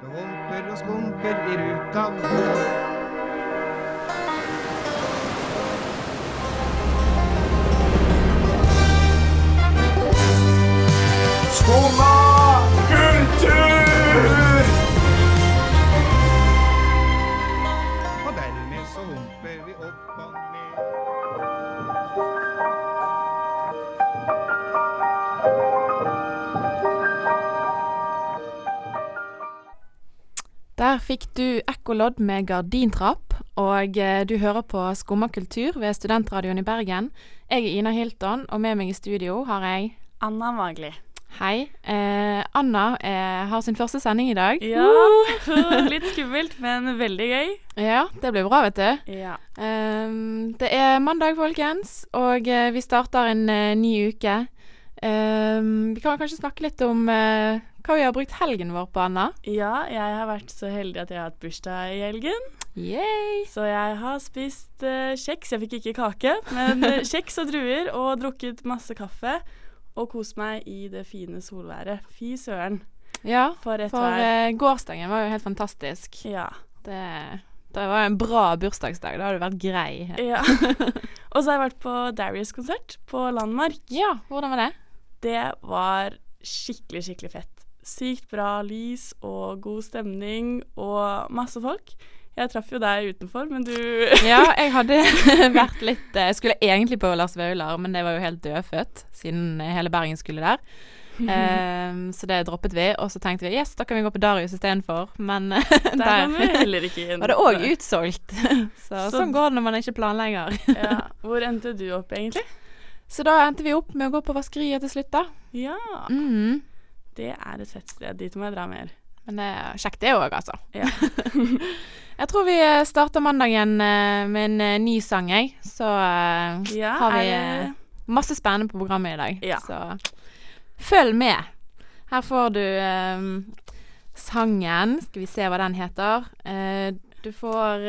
Det humper og skumper i ruta. Skumma Der fikk du ekkolodd med gardintrapp, og eh, du hører på Skumma kultur ved Studentradioen i Bergen. Jeg er Ina Hilton, og med meg i studio har jeg Anna Magli. Hei. Eh, Anna eh, har sin første sending i dag. Ja, litt skummelt, men veldig gøy. Ja, det blir bra, vet du. Ja. Ehm, det er mandag, folkens, og eh, vi starter en eh, ny uke. Ehm, vi kan kanskje snakke litt om uh, hva vi har brukt helgen vår på, Anna. ja, jeg har vært så heldig at jeg har hatt bursdag i helgen. Yay! Så jeg har spist uh, kjeks. Jeg fikk ikke kake, men eh, kjeks og druer, og drukket masse kaffe. Og kost meg i det fine solværet. Fy søren, Ja, for for eh, gårsdagen var jo helt fantastisk. Ja. Det, det var en bra bursdagsdag. Da hadde du vært grei. ja. og så har jeg vært på Darius-konsert på Landmark. Ja, hvordan var det? Det var skikkelig, skikkelig fett. Sykt bra lys og god stemning og masse folk. Jeg traff jo deg utenfor, men du Ja, jeg hadde vært litt eh, Jeg skulle egentlig på Lars Vaular, men det var jo helt dødfødt, siden hele Bergen skulle der. Um, så det droppet vi, og så tenkte vi yes, da kan vi gå på Darius istedenfor. Men Der der var det òg utsolgt. Så, Så- sånn går det når man ikke planlegger. Ja. Hvor endte du opp, egentlig? Så da endte vi opp med å gå på vaskeriet til slutt, da. Ja, Mhm. det er et fett sted. Dit må jeg dra mer. Men det er kjekt det òg, altså. Ja. Jeg tror vi eh, starter mandagen eh, med en eh, ny sang, jeg. Så Ja, har vi det masse spennende på programmet i dag. Ja. Så følg med. Her får du eh, sangen. Skal vi se hva den heter. Eh, du får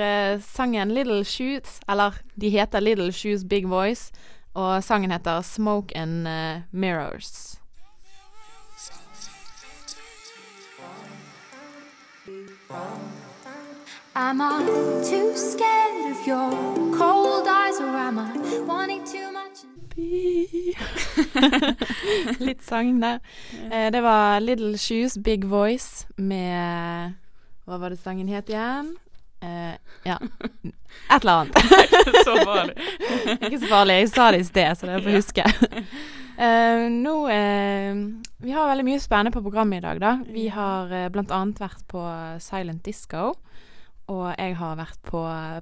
sangen Little Shoes, eller de heter Little Shoes Big Voice. Og sangen heter Smoke and eh, Mirrors. Am I too scared of your cold eyes, or am I wanting too much? Litt sang der. Eh, det var Little Shoes Big Voice med Hva var det sangen het igjen? Eh, ja. Et eller annet. ikke så farlig. Ikke så farlig. Jeg sa det i sted, så det får huske. Uh, nå uh, Vi har veldig mye spennende på programmet i dag, da. Vi har uh, annet vært på Silent Disco. Og jeg har vært på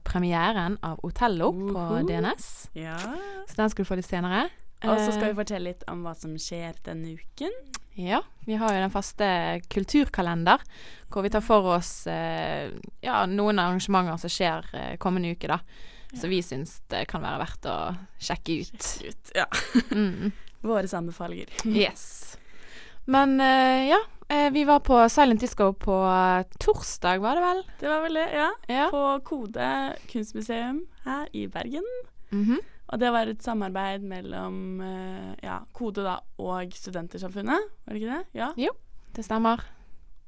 premieren av Otello på Uhu. DNS. Ja. Så den skal du få litt senere. Og så skal vi fortelle litt om hva som skjer denne uken. Ja, vi har jo den faste kulturkalender, hvor vi tar for oss eh, ja, noen arrangementer som skjer eh, kommende uke, da. Så vi syns det kan være verdt å sjekke ut. Ut. Ja. Mm. Våre anbefalinger. Yes. Men eh, ja, eh, vi var på Silent Disco på torsdag, var det vel? Det var vel det, ja. Ja. På Kode kunstmuseum her i Bergen. Mhm. Og det var et samarbeid mellom eh, ja, Kode da, og Studentersamfunnet, var det ikke det? Ja. Det stemmer.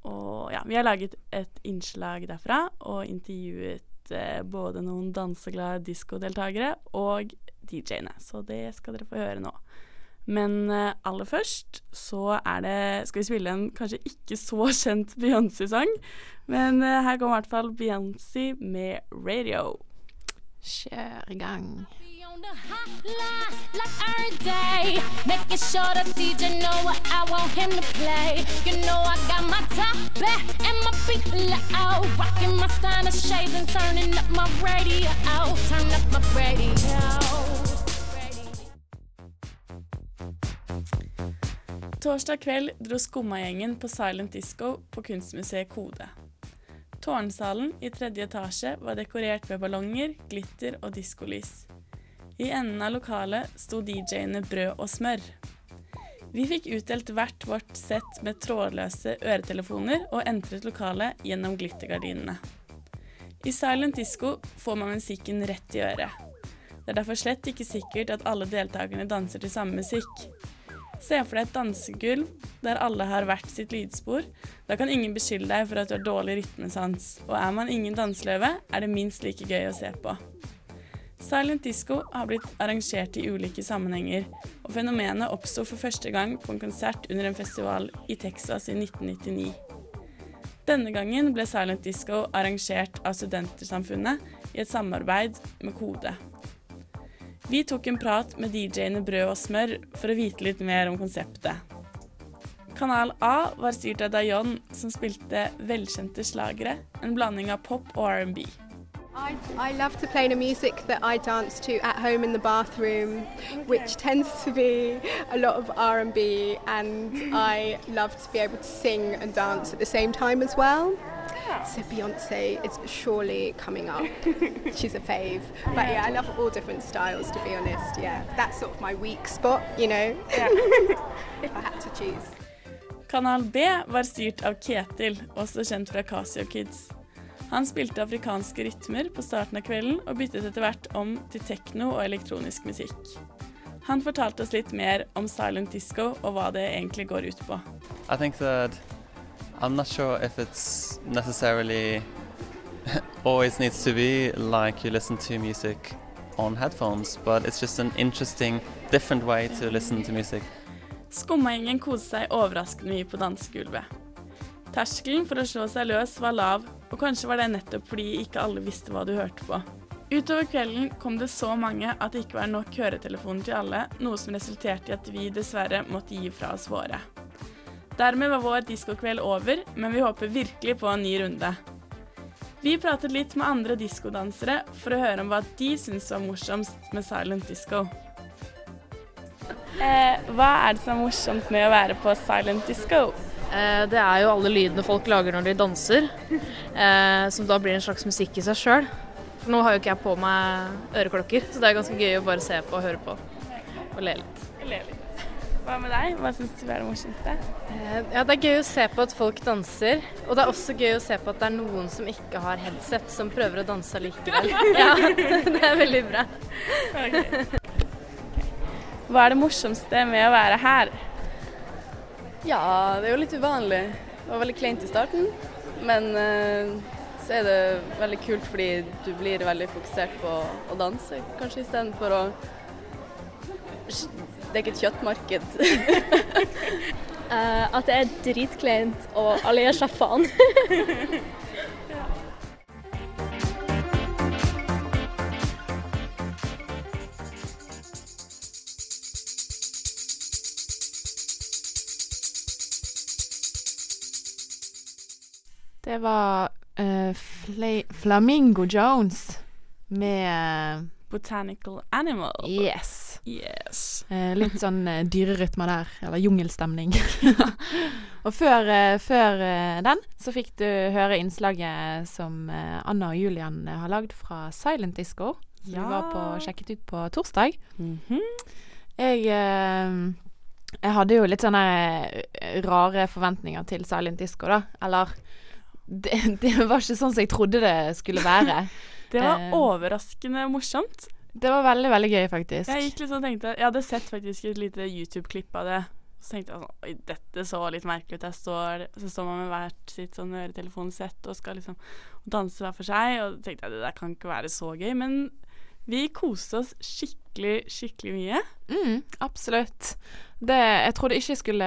Og ja, vi har laget et innslag derfra og intervjuet eh, både noen danseglade diskodeltakere og DJ-ene. Så det skal dere få høre nå. Men eh, aller først så er det Skal vi spille en kanskje ikke så kjent Beyoncé-sang, men eh, her kommer i hvert fall Beyoncé med 'Radio'. Kjør i gang. Torsdag kveld dro Skumma-gjengen på Silent Disco på Kunstmuseet Kode. Tårnsalen i tredje etasje var dekorert med ballonger, glitter og diskolys. I enden av lokalet sto DJ-ene Brød og smør. Vi fikk utdelt hvert vårt sett med trådløse øretelefoner og entret lokalet gjennom glittergardinene. I Silent Disco får man musikken rett i øret. Det er derfor slett ikke sikkert at alle deltakerne danser til samme musikk. Se for deg et dansegulv der alle har hvert sitt lydspor. Da kan ingen beskylde deg for at du har dårlig rytmesans, og er man ingen danseløve, er det minst like gøy å se på. Silent disco har blitt arrangert i ulike sammenhenger, og fenomenet oppsto for første gang på en konsert under en festival i Texas i 1999. Denne gangen ble silent disco arrangert av Studentersamfunnet i et samarbeid med Kode. Vi tok en prat med DJ-ene Brød og Smør for å vite litt mer om konseptet. Kanal A var styrt av Dayon, som spilte velkjente slagere, en blanding av pop og R&B. I, I love to play the music that I dance to at home in the bathroom, which tends to be a lot of R&B, and I love to be able to sing and dance at the same time as well. So Beyonce is surely coming up. She's a fave. But yeah, I love all different styles to be honest. Yeah, that's sort of my weak spot, you know, if I had to choose. Kanal B var styrt av Ketil, også kjent fra Casio Kids. Han spilte afrikanske rytmer på starten av kvelden, og byttet etter hvert om til tekno og elektronisk musikk. Han fortalte oss litt mer om silent disco og hva det egentlig går ut på. I think that I'm not sure if it's necessarily always needs to be like you listen to music on headphones, but it's just an interesting, different way to listen to music. Skumma-gjengen koste seg overraskende mye på dansegulvet. Terskelen for å slå seg løs var lav, og kanskje var det nettopp fordi ikke alle visste hva du hørte på. Utover kvelden kom det så mange at det ikke var nok høretelefoner til alle, noe som resulterte i at vi dessverre måtte gi fra oss våre. Dermed var vår diskokveld over, men vi håper virkelig på en ny runde. Vi pratet litt med andre diskodansere for å høre om hva de syntes var morsomst med silent disco. Eh, hva er det som er morsomt med å være på silent disco? Eh, Det er jo alle lydene folk lager når de danser, eh, som da blir en slags musikk i seg sjøl. For nå har jo ikke jeg på meg øreklokker, så det er ganske gøy å bare se på og høre på. Og le litt. Hva med deg? Hva syns du er det morsomste? Eh, Ja, Det er gøy å se på at folk danser, og det er også gøy å se på at det er noen som ikke har headset, som prøver å danse likevel. Ja, det er veldig bra. Hva er det morsomste med å være her? Ja, det er jo litt uvanlig. Det var veldig kleint i starten, men eh, så er det veldig kult fordi du blir veldig fokusert på å danse, kanskje istedenfor å Det er ikke et kjøttmarked. Eh, at det er dritkleint og alle gir seg faen. Det var uh, Fla Flamingo Jones med Botanical Animal. Yes. Yes. Eh, litt sånn eh, dyrerytme der, eller jungelstemning. og før, eh, før eh, den så fikk du høre innslaget som eh, Anna og Julian eh, har lagd fra Silent Disco. Som Ja. vi var på sjekket ut på torsdag. Mhm. Jeg, eh, jeg hadde jo litt sånne eh, rare forventninger til Silent Disco, da. Eller det, det var ikke sånn som jeg trodde det skulle være. Det var uh, overraskende morsomt. Det var veldig, veldig gøy, faktisk. Jeg gikk liksom og tenkte Jeg hadde sett faktisk et lite YouTube-klipp av det. Så tenkte jeg sånn Oi, dette så litt merkelig ut. Jeg står, så står man med hvert sitt sånn øretelefonsett og skal liksom danse hver for seg. Og tenkte jeg det der kan ikke være så gøy. Men vi koste oss skikkelig, skikkelig mye. Mm, absolutt. Det, jeg trodde ikke jeg skulle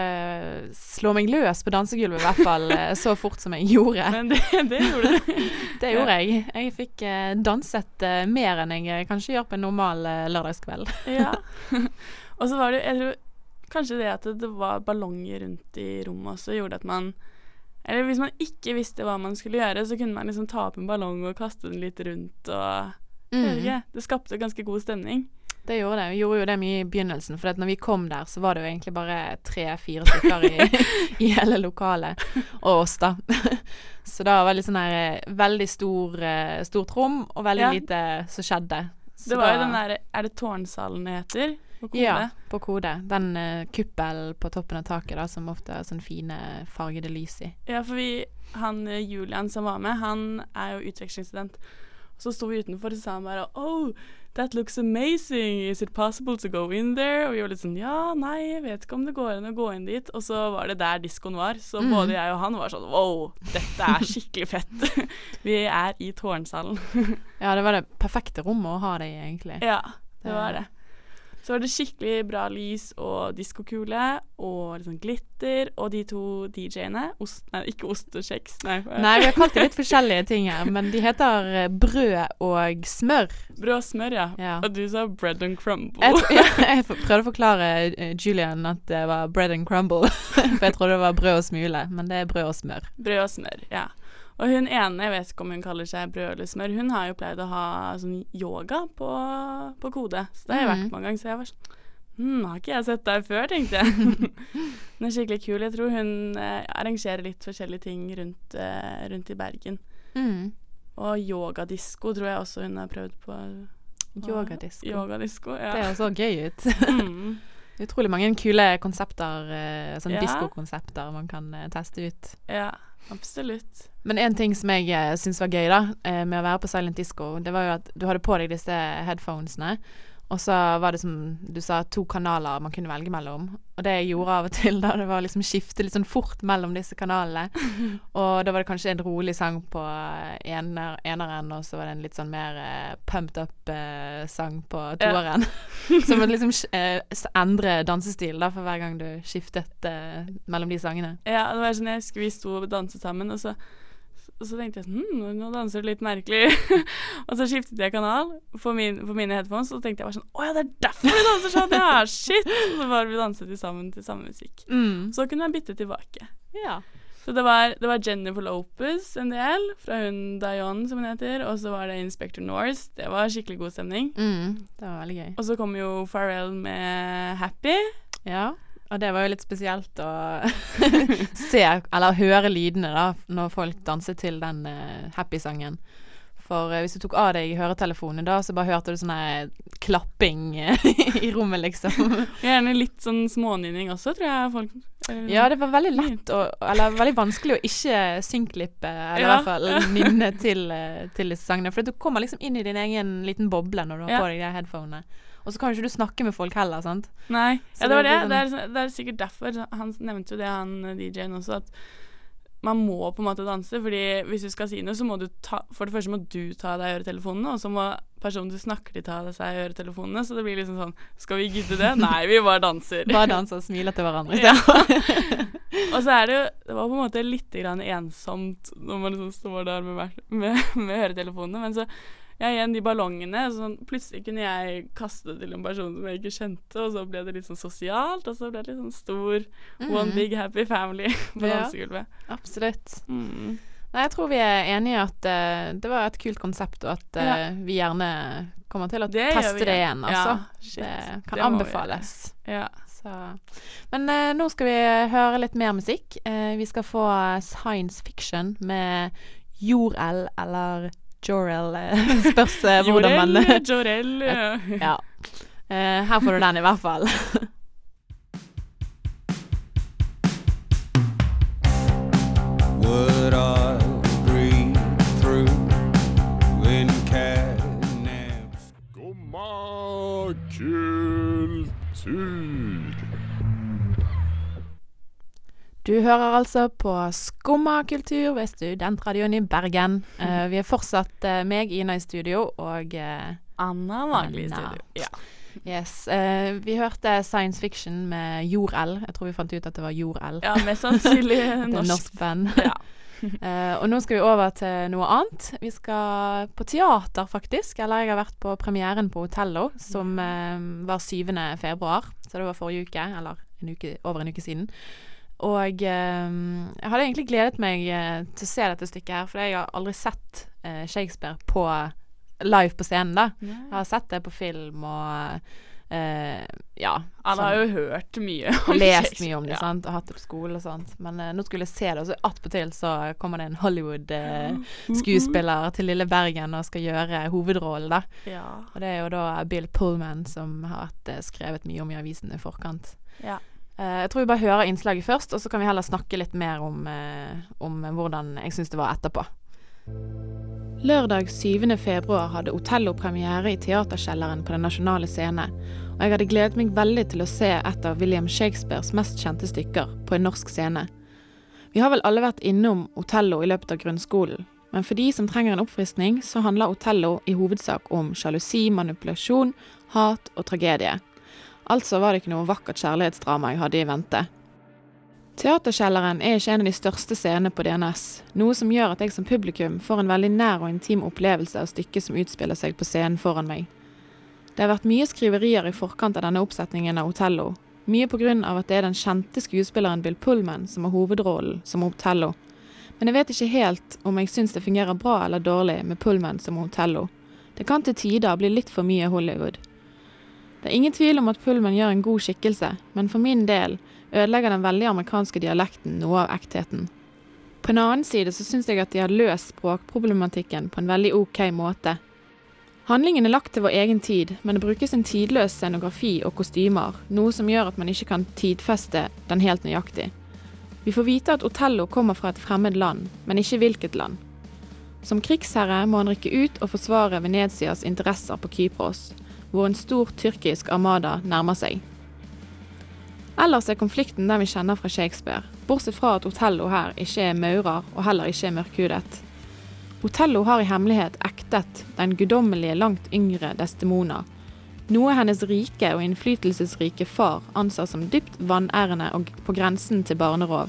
slå meg løs på dansegulvet, i hvert fall eh, så fort som jeg gjorde. Men det, det gjorde du. Det gjorde jeg. Jeg fikk eh, danset eh, mer enn jeg kanskje gjør på en normal lørdagskveld. Ja. Og så var det Jeg tror kanskje det at det var ballonger rundt i rommet også, gjorde at man Eller hvis man ikke visste hva man skulle gjøre, så kunne man liksom ta opp en ballong og kaste den litt rundt og jeg Mm. Det skapte ganske god stemning. Det gjorde det. Vi gjorde jo det mye i begynnelsen, for når vi kom der, så var det jo egentlig bare tre-fire stykker i, i hele lokalet. Og oss, da. Så da var det litt sånn her eh, veldig stor, eh, stort rom, og veldig Ja. lite som skjedde. Så Det var jo den derre Er det Tårnsalen det heter? På kode? Ja, på kode. Den uh, kuppelen på toppen av taket da, som ofte har sånn fine fargede lys i. Ja, for vi Han eh, Julian som var med, han er jo utvekslingsstudent. Så sto vi utenfor, og sa han bare Oh, that looks amazing. Is it possible to go in there? Og vi var litt sånn Ja, nei, jeg vet ikke om det går an å gå inn dit. Og så var det der diskoen var. Så Mm. både jeg og han var sånn Wow, dette er skikkelig fett. vi er i tårnsalen. Ja, det var det perfekte rommet å ha det i, egentlig. Ja, det var det. Så var det skikkelig bra lys og diskokule og sånn glitter. Og de to DJ-ene ost, Nei, ikke ost og kjeks. Nei, Nei, vi har kalt det litt forskjellige ting her, men de heter eh, brød og smør. Brød og smør, ja. Ja. Og du sa bread and crumble. Jeg, ja, jeg prøvde å forklare eh, Julian at det var bread and crumble, for jeg trodde det var brød og smule, men det er brød og smør. Brød og smør, ja. Og hun ene, jeg vet ikke om hun kaller seg brød eller smør, hun har jo pleid å ha sånn yoga på, på kode. Så det har jeg vært Mhm. mange ganger, så jeg var sånn Hm, har ikke jeg sett deg før, tenkte jeg. Hun er skikkelig kul. Jeg tror hun eh, arrangerer litt forskjellige ting rundt, eh, rundt i Bergen. Mm. Og yogadisko tror jeg også hun har prøvd på. Yogadisko. Yogadisko, ja. Det så gøy ut. Mm. Utrolig mange kule konsepter, eh, sånn Ja. diskokonsepter man kan eh, teste ut. ja, absolutt. Men en ting som jeg eh, syns var gøy da, eh, med å være på Silent Disco, det var jo at du hadde på deg disse headphonesene, og så var det som du sa, to kanaler man kunne velge mellom. Og det jeg gjorde av og til, da, det var liksom skifte litt sånn fort mellom disse kanalene. Og da var det kanskje en rolig sang på eh, ener, eneren, og så var det en litt sånn mer uh, pumped up-sang sang på toeren. så man liksom uh, endre dansestil da, for hver gang du skiftet eh, mellom de sangene. Ja, det var sånn jeg husker vi sto og danset sammen, og så, og så tenkte jeg sånn hm, nå danser du litt merkelig. og så skiftet jeg kanal for, min, mine headphones, og så tenkte jeg bare sånn Å ja, det er derfor vi danser sånn! Ja, shit! Og så bare vi danset sammen til samme musikk. Mm. Så kunne man bytte tilbake. Ja. Så det var, det var Jennifer Lopez en del, fra hun Dion, som hun heter, og så var det Inspector Norse. Det var skikkelig god stemning. Mm, det var veldig gøy. Og så kom jo Pharrell med Happy. Ja, og det var jo litt spesielt å se, eller høre lydene da, når folk danset til den uh, happy-sangen. For uh, hvis du tok av deg høretelefonene da, så bare hørte du sånn her klapping eh, i rommet, liksom. Gjerne litt sånn smånynning også, tror jeg folk uh, Ja, det var veldig lett, å, eller veldig vanskelig å ikke synklippe, eller i hvert fall nynne til, eh, til disse sangene. For du kommer liksom inn i din egen liten boble når du har Ja. på deg de headphonene. Og så kan ikke du snakke med folk heller, sant? Nei. Ja, det var det. Det er, det er sikkert derfor. Han nevnte jo det, han eh, DJ-en også, at man må på en måte danse. Fordi hvis du skal si noe, så må du ta For det første må du ta av deg øretelefonene, og så må personen du snakker til, ta av seg øretelefonene. Så det blir liksom sånn Skal vi gidde det? Nei, vi bare danser. Bare danser og smiler til hverandre. Ja. Ja. og så er det jo Det var på en måte litt grann ensomt når man liksom står der med, med, med øretelefonene, men så ja, igjen de ballongene. Sånn, plutselig kunne jeg kaste det til en person som jeg ikke kjente, og så ble det litt sånn sosialt, og så ble det litt sånn stor one Mhm. big happy family på Ja. dansegulvet. Absolutt. Mm. Nei, jeg tror vi er enige i at uh, det var et kult konsept, og at uh, Ja. vi gjerne kommer til å Det teste det igjen, altså. Ja, det kan Det anbefales. Ja. Så. Men uh, nå skal vi høre litt mer musikk. Vi skal få science fiction med Jor-L eller Jor-L. eh, Spørs eh, hvordan man Jorel, Jorel. ja. Eh, her får du den, i hvert fall. Skumma kultur. Du hører altså på Skumma kultur ved Studentradioen i Bergen. Uh, vi er fortsatt uh, meg, Ina, i studio, og uh, Anna Magli i studio. Ja. Yes. vi hørte science fiction med Jor-L. Jeg tror vi fant ut at det var Jor-L. ja, mest sannsynlig norsk. norsk band. Ja. Og nå skal vi over til noe annet. Vi skal på teater, faktisk. Eller jeg har vært på premieren på Otello, som var 7. februar. Så det var forrige uke, eller en uke, over en uke siden. Og eh, jeg hadde egentlig gledet meg eh, til å se dette stykket her, for jeg har aldri sett eh, Shakespeare på live på scenen, da. Jeg har sett det på film og eh, ja. Han har sånn- jo hørt mye har lest mye om det, Ja. sant, og hatt det på skolen og sånt. Men eh, nå skulle jeg se det, og så attpåtil så kommer det en Hollywood-skuespiller til lille Bergen og skal gjøre hovedrollen, da. Ja. Og det er jo da Bill Pullman som har vært eh, skrevet mye om i avisen i forkant. Ja. Eh, jeg tror vi bare hører innslaget først, og så kan vi heller snakke litt mer om, eh, om hvordan jeg syns det var etterpå. Lørdag 7. februar hadde Otello premiere i Teaterkjelleren på Den nasjonale scene, og jeg hadde gledet meg veldig til å se et av William Shakespeares mest kjente stykker på en norsk scene. Vi har vel alle vært innom Otello i løpet av grunnskolen, men for de som trenger en oppfriskning, så handler Otello i hovedsak om sjalusi, manipulasjon, hat og tragedie. Altså var det ikke noe vakkert kjærlighetsdrama jeg hadde i vente. Teaterkjelleren er ikke en av de største scenene på DNS, noe som gjør at jeg som publikum får en veldig nær og intim opplevelse av stykket som utspiller seg på scenen foran meg. Det har vært mye skriverier i forkant av denne oppsetningen av Otello, mye av at det er den kjente skuespilleren Bill Pullman som har hovedrollen som Otello. Men jeg vet ikke helt om jeg syns det fungerer bra eller dårlig med Pullman som Otello. Det kan til tider bli litt for mye Hollywood. Det er ingen tvil om at Pullman gjør en god skikkelse, men for min del ødelegger den veldig amerikanske dialekten noe av ektheten. På en annen side så syns jeg at de har løst språkproblematikken på en veldig ok måte. Handlingen er lagt til vår egen tid, men det brukes en tidløs scenografi og kostymer, noe som gjør at man ikke kan tidfeste den helt nøyaktig. Vi får vite at Otello kommer fra et fremmed land, men ikke hvilket land. Som krigsherre må han rykke ut og forsvare Venetias interesser på Kypros, hvor en stor tyrkisk armada nærmer seg. Ellers er konflikten den vi kjenner fra Shakespeare, bortsett fra at Otello her ikke er maurer og heller ikke er mørkhudet. Otello har i hemmelighet ektet den guddommelige langt yngre Destemona, noe hennes rike og innflytelsesrike far anser som dypt vanærende og på grensen til barnerov.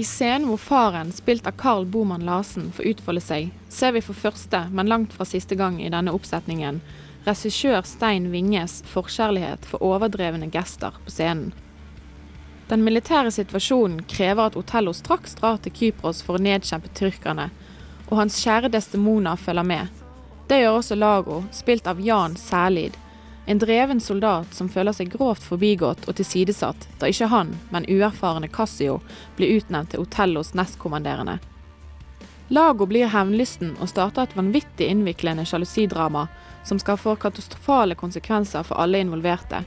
I scenen hvor faren, spilt av Carl Boman Larsen, får utfolde seg, ser vi for første, men langt fra siste gang i denne oppsetningen, regissør Stein Winges forkjærlighet for overdrevne gester på scenen. Den militære situasjonen krever at Otello straks drar til Kypros for å nedkjempe tyrkerne, og hans kjære Destemona følger med. Det gjør også Lago, spilt av Jan Sælid, en dreven soldat som føler seg grovt forbigått og tilsidesatt, da ikke han, men uerfarne Cassio, blir utnevnt til Otellos nestkommanderende. Lago blir hevnlysten og starter et vanvittig innviklende sjalusidrama som skal få katastrofale konsekvenser for alle involverte.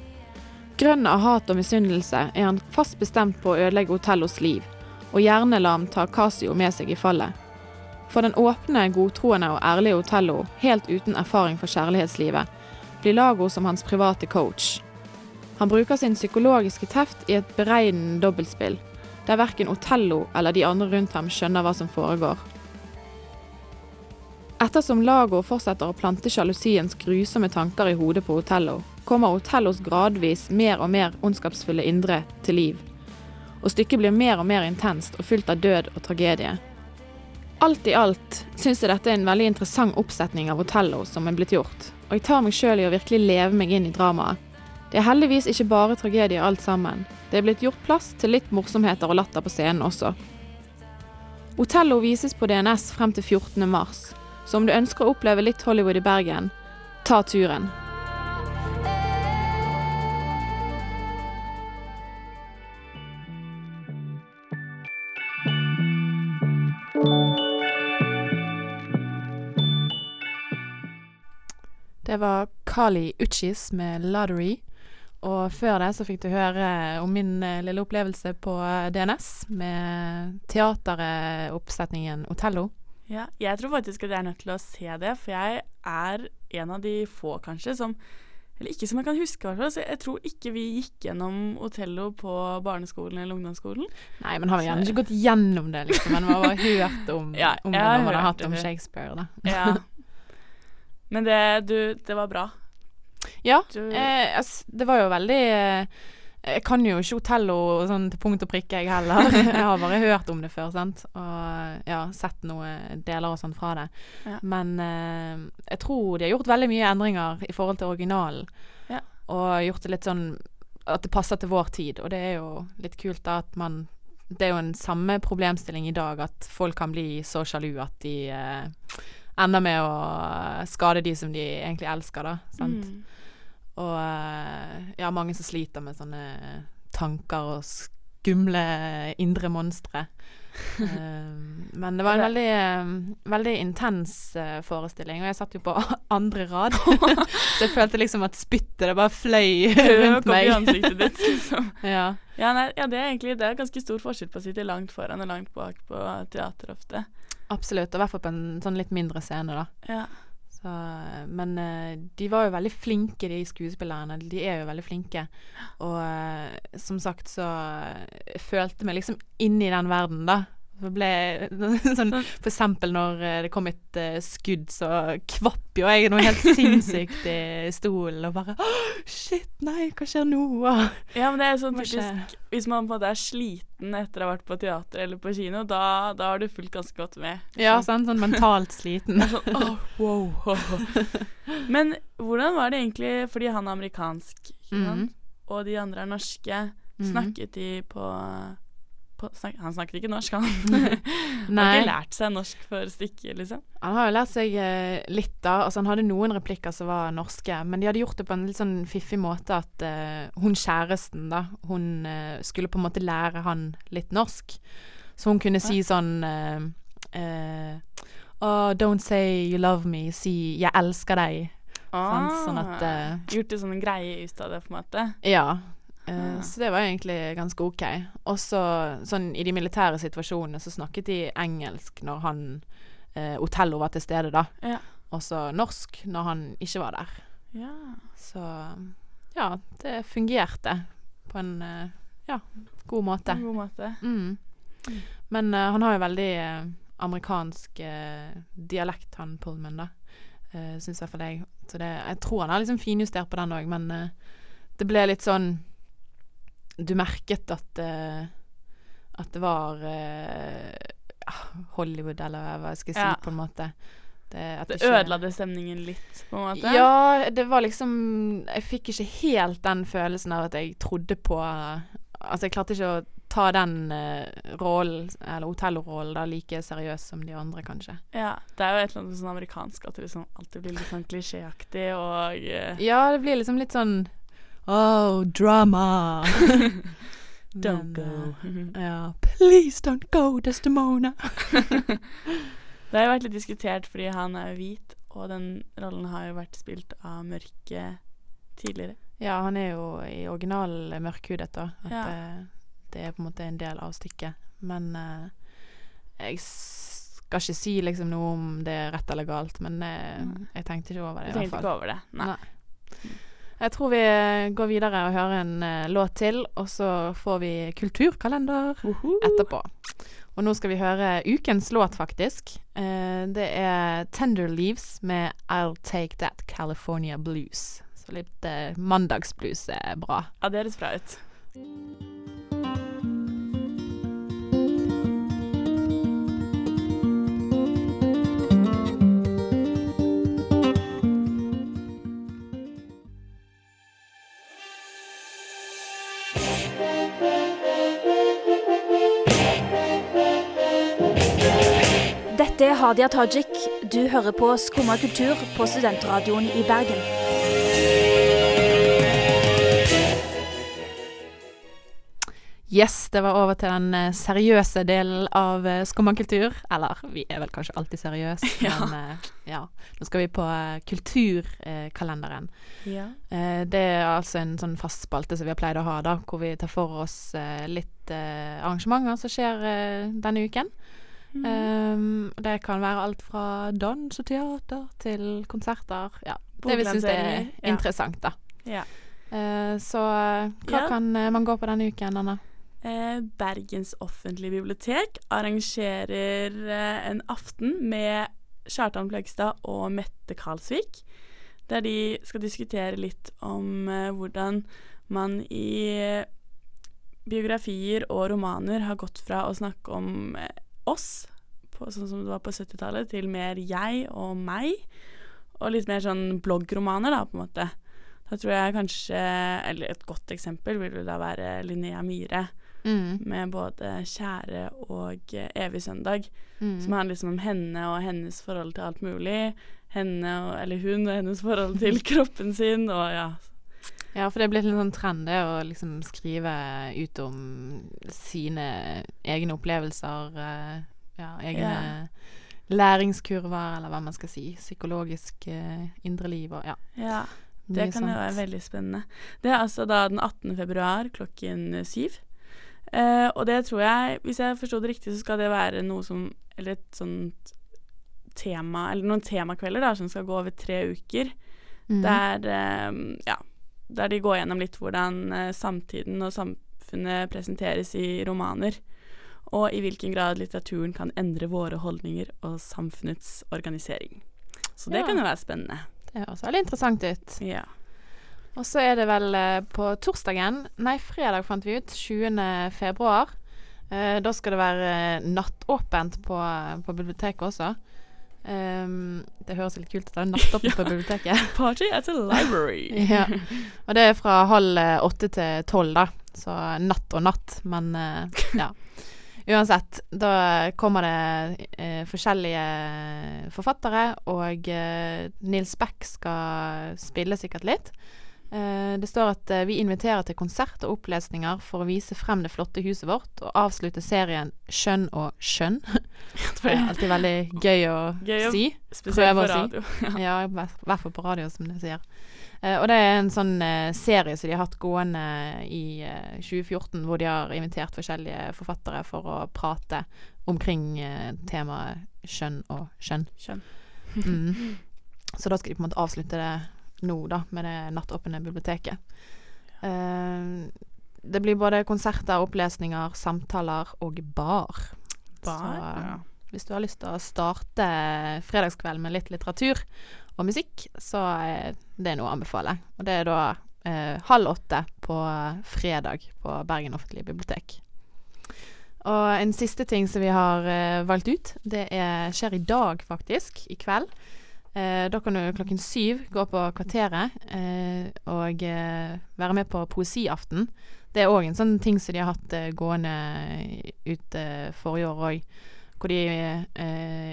Grønn av hat og misunnelse er han fast bestemt på å ødelegge Otellos liv, og gjerne la ham ta Casio med seg i fallet. For den åpne, godtroende og ærlige Otello, helt uten erfaring for kjærlighetslivet, blir Lago som hans private coach. Han bruker sin psykologiske teft i et beregnende dobbeltspill, der verken Otello eller de andre rundt ham skjønner hva som foregår. Ettersom Lago fortsetter å plante sjalusiens grusomme tanker i hodet på Otello, kommer Otellos gradvis mer og mer ondskapsfulle indre til liv. Og stykket blir mer og mer intenst og fylt av død og tragedie. Alt i alt syns jeg dette er en veldig interessant oppsetning av Otello som er blitt gjort, og jeg tar meg sjøl i å virkelig leve meg inn i dramaet. Det er heldigvis ikke bare tragedie alt sammen. Det er blitt gjort plass til litt morsomheter og latter på scenen også. Otello vises på DNS frem til 14. mars, så om du ønsker å oppleve litt Hollywood i Bergen, ta turen. Det var Kali Uchis med 'Lottery'. Og før det så fikk du høre om min eh, lille opplevelse på DNS med teateroppsetningen Otello. Ja, jeg tror faktisk at jeg er nødt til å se det, for jeg er en av de få, kanskje, som Eller ikke som jeg kan huske, i. Så jeg tror ikke vi gikk gjennom Otello på barneskolen eller ungdomsskolen. Nei, men har vi gjerne ikke gått gjennom det, liksom. Men vi har bare hørt om, Ja, om det når man har hatt det om. Shakespeare, da. Ja. Men det, du, det var bra. Ja, Du- eh, altså, det var jo veldig eh, Jeg kan jo ikke hotello sånn til punkt og prikke, jeg heller. jeg har bare hørt om det før, sant. Og ja, sett noen deler og sånn fra det. Ja. Men eh, jeg tror de har gjort veldig mye endringer i forhold til originalen. Ja. Og gjort det litt sånn at det passer til vår tid. Og det er jo litt kult da at man Det er jo en samme problemstilling i dag, at folk kan bli så sjalu at de eh, ender med å skade de som de egentlig elsker, da. Sant? Mm. Og eh, ja, mange som sliter med sånne tanker og skumle indre monstre. Eh, men det var en veldig, eh, veldig intens uh, forestilling, og jeg satt jo på andre rad. så jeg følte liksom at spyttet det bare fløy rundt meg. i ansiktet ditt, liksom. ja. Ja, nei, ja, det er egentlig det er ganske stor forskjell på å sitte langt foran og langt bak på teater ofte. absolutt. Og i hvert fall på en sånn litt mindre scene, da. Ja. Så, men eh, de var jo veldig flinke, de skuespillerne. De er jo veldig flinke. Og eh, som sagt så eh, følte meg liksom inne i den verden, da. Så ble sånn, For eksempel når eh, det kom et uh, skudd, så kvapp jo jeg noe helt sinnssykt i stolen og bare «Åh, Shit, nei, hva skjer nå? Ja, men det er sånn typisk Hvis man på en måte er sliten etter å ha vært på teater eller på kino, da, da har du fulgt ganske godt med. Ja, sånn, Sånn mentalt sliten. Sånn, åh, wow. Men hvordan var det egentlig, fordi han er amerikansk, Mhm. sant? og de andre er norske, Mhm. snakket de på, på snak, Han snakket ikke norsk, han. han har ikke lært seg norsk for stykket, liksom. Han har jo lært seg eh, litt, da. Altså, han hadde noen replikker som var norske, men de hadde gjort det på en litt sånn fiffig måte at eh, hun kjæresten, da, hun eh, skulle på en måte lære han litt norsk. Så hun kunne si sånn Oh, don't say you love me. Si 'jeg elsker deg'. Ah, Sånn at eh, Gjort det sånn en greie ut av det, på en måte. Ja. Ah. Så det var egentlig ganske OK. Også sånn i de militære situasjonene så snakket de engelsk når han eh, Otello var til stede, da. Ja. Og så norsk når han ikke var der. Ja. Så ja, det fungerte på en eh, ja, god måte. En god måte. Mm. Men eh, han har jo veldig eh, amerikansk eh, dialekt, han Pullman, da. Uh, Syns i hvert fall jeg. Så det, jeg tror han har liksom finjustert på den òg, men det ble litt sånn Du merket at eh, At det var eh, ah, Hollywood, eller hva jeg skal si, Ja. på en måte. Det, Det ikke- ødela det stemningen litt, på en måte? ja, det var liksom Jeg fikk ikke helt den følelsen av at jeg trodde på Altså, jeg klarte ikke å ta den uh, rollen, eller Otello-rollen, da like seriøst som de andre, kanskje. Ja, det er jo et eller annet sånn amerikansk at det liksom alltid blir litt sånn klisjéaktig og uh, Ja, det blir liksom litt sånn Oh, drama. Don't Men, go. eh, ja. Please don't go, Desdemona. Det har jo vært litt diskutert fordi han er jo hvit, og den rollen har jo vært spilt av mørke tidligere. Ja, han er jo i original mørkhudet, da. At Ja. det, det er på en måte en del av stykket. Men eh, jeg skal ikke si liksom noe om det er rett eller galt, men eh, jeg tenkte ikke over det. Du tenkte ikke over det? Nei. Jeg tror vi går videre og hører en uh, låt til, og så får vi kulturkalender etterpå. Og nå skal vi høre ukens låt, faktisk. Uh, det er Tender Leaves med I'll Take That California Blues. Så litt eh, mandagsblues er bra. Ja, det høres bra ut. Hadia Tajik. Du hører på Skumma kultur på studentradioen i Bergen. Yes, det var over til den eh, seriøse delen av Skumma kultur. Eller, vi er vel kanskje alltid seriøse, Ja. men eh, ja. Nå skal vi på eh, kulturkalenderen. Ja. Eh, det er altså en sånn fast spalte som vi har pleid å ha, da, hvor vi tar for oss eh, litt eh, arrangementer som skjer eh, denne uken. Mhm. Um, det kan være alt fra dans og teater til konserter. Ja, det vi syns er interessant, da. Ja. Uh, så hva Ja. kan eh, man gå på denne uken, Anna? Eh, Bergens offentlige bibliotek arrangerer en aften med Kjartan Fløgstad og Mette Karlsvik, der de skal diskutere litt om hvordan man i biografier og romaner har gått fra å snakke om oss, på, sånn som det var på 70-tallet, til mer jeg og meg, og litt mer sånn bloggromaner, da, på en måte. Da tror jeg kanskje Eller et godt eksempel vil da være Linnea Myhre. Mm. Med både 'Kjære' og 'Evig søndag'. Mm. Som handler liksom om henne og hennes forhold til alt mulig. Henne og, eller hun og hennes forhold til kroppen sin, og ja. Ja, for det er blitt en sånn trend det å liksom skrive ut om sine egne opplevelser, eh, ja, egne læringskurver, eller hva man skal si. Psykologisk eh, indre liv og ja. Ja, det kan jo være veldig spennende. Det er altså da den 18. februar klokken syv. Eh, og det tror jeg, hvis jeg forsto det riktig, så skal det være noe som Eller et sånt tema Eller noen temakvelder da, som skal gå over tre uker. Mm. Der eh, Ja. Der de går gjennom litt hvordan eh, samtiden og samfunnet presenteres i romaner. Og i hvilken grad litteraturen kan endre våre holdninger og samfunnets organisering. Så det Ja. kan jo være spennende. Det høres veldig interessant ut. Ja. Og så er det vel eh, på torsdagen, nei fredag fant vi ut, 20. februar. Eh, da skal det være nattåpent på, på biblioteket også. Ehm, det høres litt kult ut, da. Nattåpent på biblioteket. Party at a library. ja. Og det er fra halv eh, åtte til tolv, da. Så natt og natt, men uh, ja. Uansett, da kommer det uh, forskjellige forfattere, og uh, Nils Beck skal spille sikkert litt. Eh, det står at eh, vi inviterer til konsert og opplesninger for å vise frem det flotte huset vårt, og avslutte serien Skjønn og skjønn. det er alltid veldig gøy å Gøy si. spesielt på radio. si. ja, i hvert fall på radio, som du sier. Eh, og det er en sånn serie som de har hatt gående i eh, 2014, hvor de har invitert forskjellige forfattere for å prate omkring temaet skjønn og skjønn. Skjønn. Mm. Så da skal de på en måte avslutte det nå, da, med det nattåpne biblioteket. Uh, det blir både konserter, opplesninger, samtaler og bar. Bar, Så ja. hvis du har lyst til å starte fredagskvelden med litt litteratur og musikk, så er det noe å anbefale. Og det er da eh, halv åtte på fredag på Bergen offentlige bibliotek. Og en siste ting som vi har eh, valgt ut, det er, skjer i dag faktisk, i kveld. Eh, da kan du klokken syv gå på Kvarteret eh, og eh, være med på poesiaften. Det er òg en sånn ting som de har hatt eh, gående ut eh, forrige år òg. Hvor de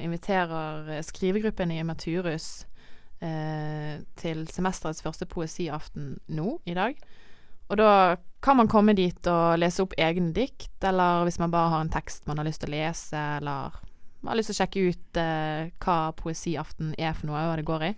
inviterer skrivegruppen i Maturus til semesterets første poesiaften nå i dag. Og da kan man komme dit og lese opp egne dikt, eller hvis man bare har en tekst man har lyst til å lese, eller har lyst til å sjekke ut eh, hva poesiaften er for noe, hva det går i.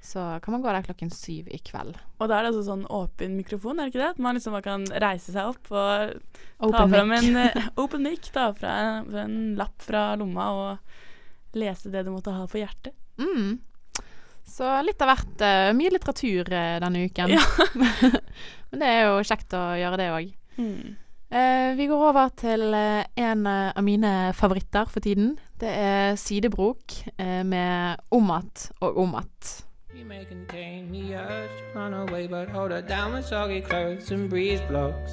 Så kan man gå der klokken syv i kveld. Og da er det altså sånn åpen mikrofon, er det ikke det? At man liksom bare kan reise seg opp og ta Open fram en eh, open mic, ta fra en, en lapp fra lomma og lese det du måtte ha på hjertet. Mm. Så litt av hvert. Uh, mye litteratur uh, denne uken. Men det er jo kjekt å gjøre det òg. Mm. Uh, vi går over til en av mine favoritter for tiden. Det er Sidebrok eh, med Om att og om att. You may contain the urge to run away, but hold her down with soggy clothes and breeze blocks.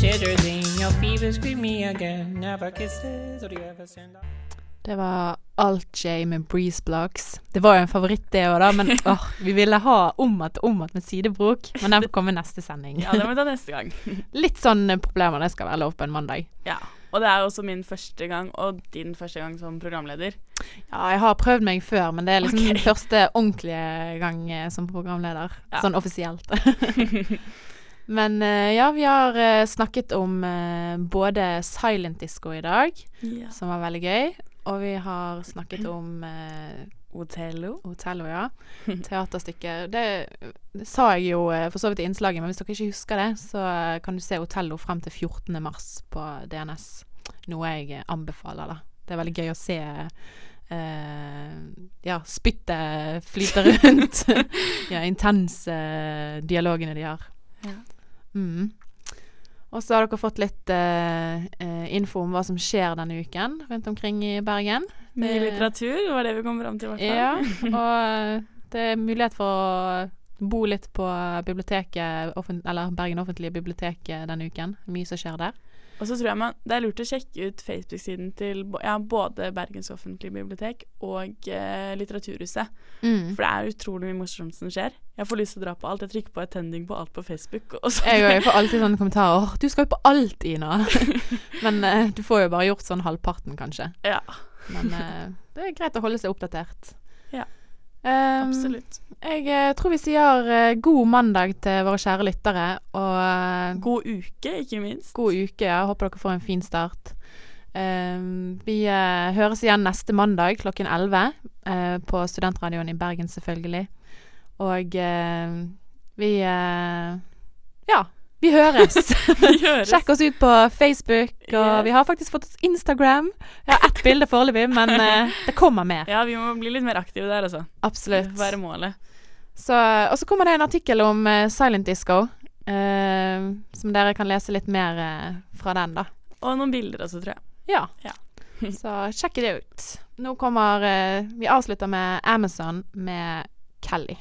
Shivers in your fever, scream me again. Never kisses, or do you ever send out? Det var Alt-J med Breeze Blocks. Det var jo en favoritt det òg, da, men åh, vi ville ha Om att og om att med Sidebrok. Men den får komme neste sending. Ja, det må vi ta neste gang. Litt sånn problemer, det skal være lov på en mandag. Ja. Og det er også min første gang, og din første gang som programleder. Ja, jeg har prøvd meg før, men det er liksom okay. første ordentlige gang eh, som programleder. Ja. Sånn offisielt. men eh, ja, vi har eh, snakket om både silent disco i dag, Ja. som var veldig gøy, og vi har snakket om Otello. Otello, ja. Teaterstykket. Det, det sa jeg jo for så vidt i innslaget, men hvis dere ikke husker det, så kan du se Otello frem til 14. mars på DNS. Noe jeg eh, anbefaler, da. Det er veldig gøy å se eh, ja, spyttet flyte rundt. ja, intense eh, dialogene de har. Ja. Mm. Og så har dere fått litt eh, eh, info om hva som skjer denne uken rundt omkring i Bergen. Mye Det- litteratur var det vi kom fram til, i hvert fall. ja, og eh, det er mulighet for å bo litt på biblioteket, eller Bergen offentlige bibliotek eh, denne uken. Mye som skjer der. Og så tror jeg man, det er lurt å sjekke ut Facebook-siden til ja, både Bergens offentlige bibliotek og eh, Litteraturhuset. Mm. For det er utrolig mye morsomt som skjer. Jeg får lyst til å dra på alt. Jeg trykker på attending på alt på Facebook. Og så Jeg, jeg får alltid sånne kommentarer. Du skal jo på alt, Ina. Men eh, du får jo bare gjort sånn halvparten, kanskje. Ja. Men eh, det er greit å holde seg oppdatert. Ja. Um, Absolutt. Jeg eh, tror vi sier eh, god mandag til våre kjære lyttere. Og eh, God uke, ikke minst. God uke, ja. Håper dere får en fin start. Vi høres igjen neste mandag klokken 11 eh, på Studentradioen i Bergen, selvfølgelig. Og vi Ja. Vi høres. Vi høres. Sjekk oss ut på Facebook, og vi har faktisk fått oss Instagram. Jeg har ett bilde foreløpig, men uh, det kommer mer. Ja, vi må bli litt mer aktive der, altså. Absolutt. Det være målet. Så, og så kommer det en artikkel om uh, silent disco, uh, som dere kan lese litt mer eh, fra den, da. Og noen bilder også, tror jeg. Ja. Ja. Så sjekk det ut. Nå kommer eh, Vi avslutter med Amazon med Kelly.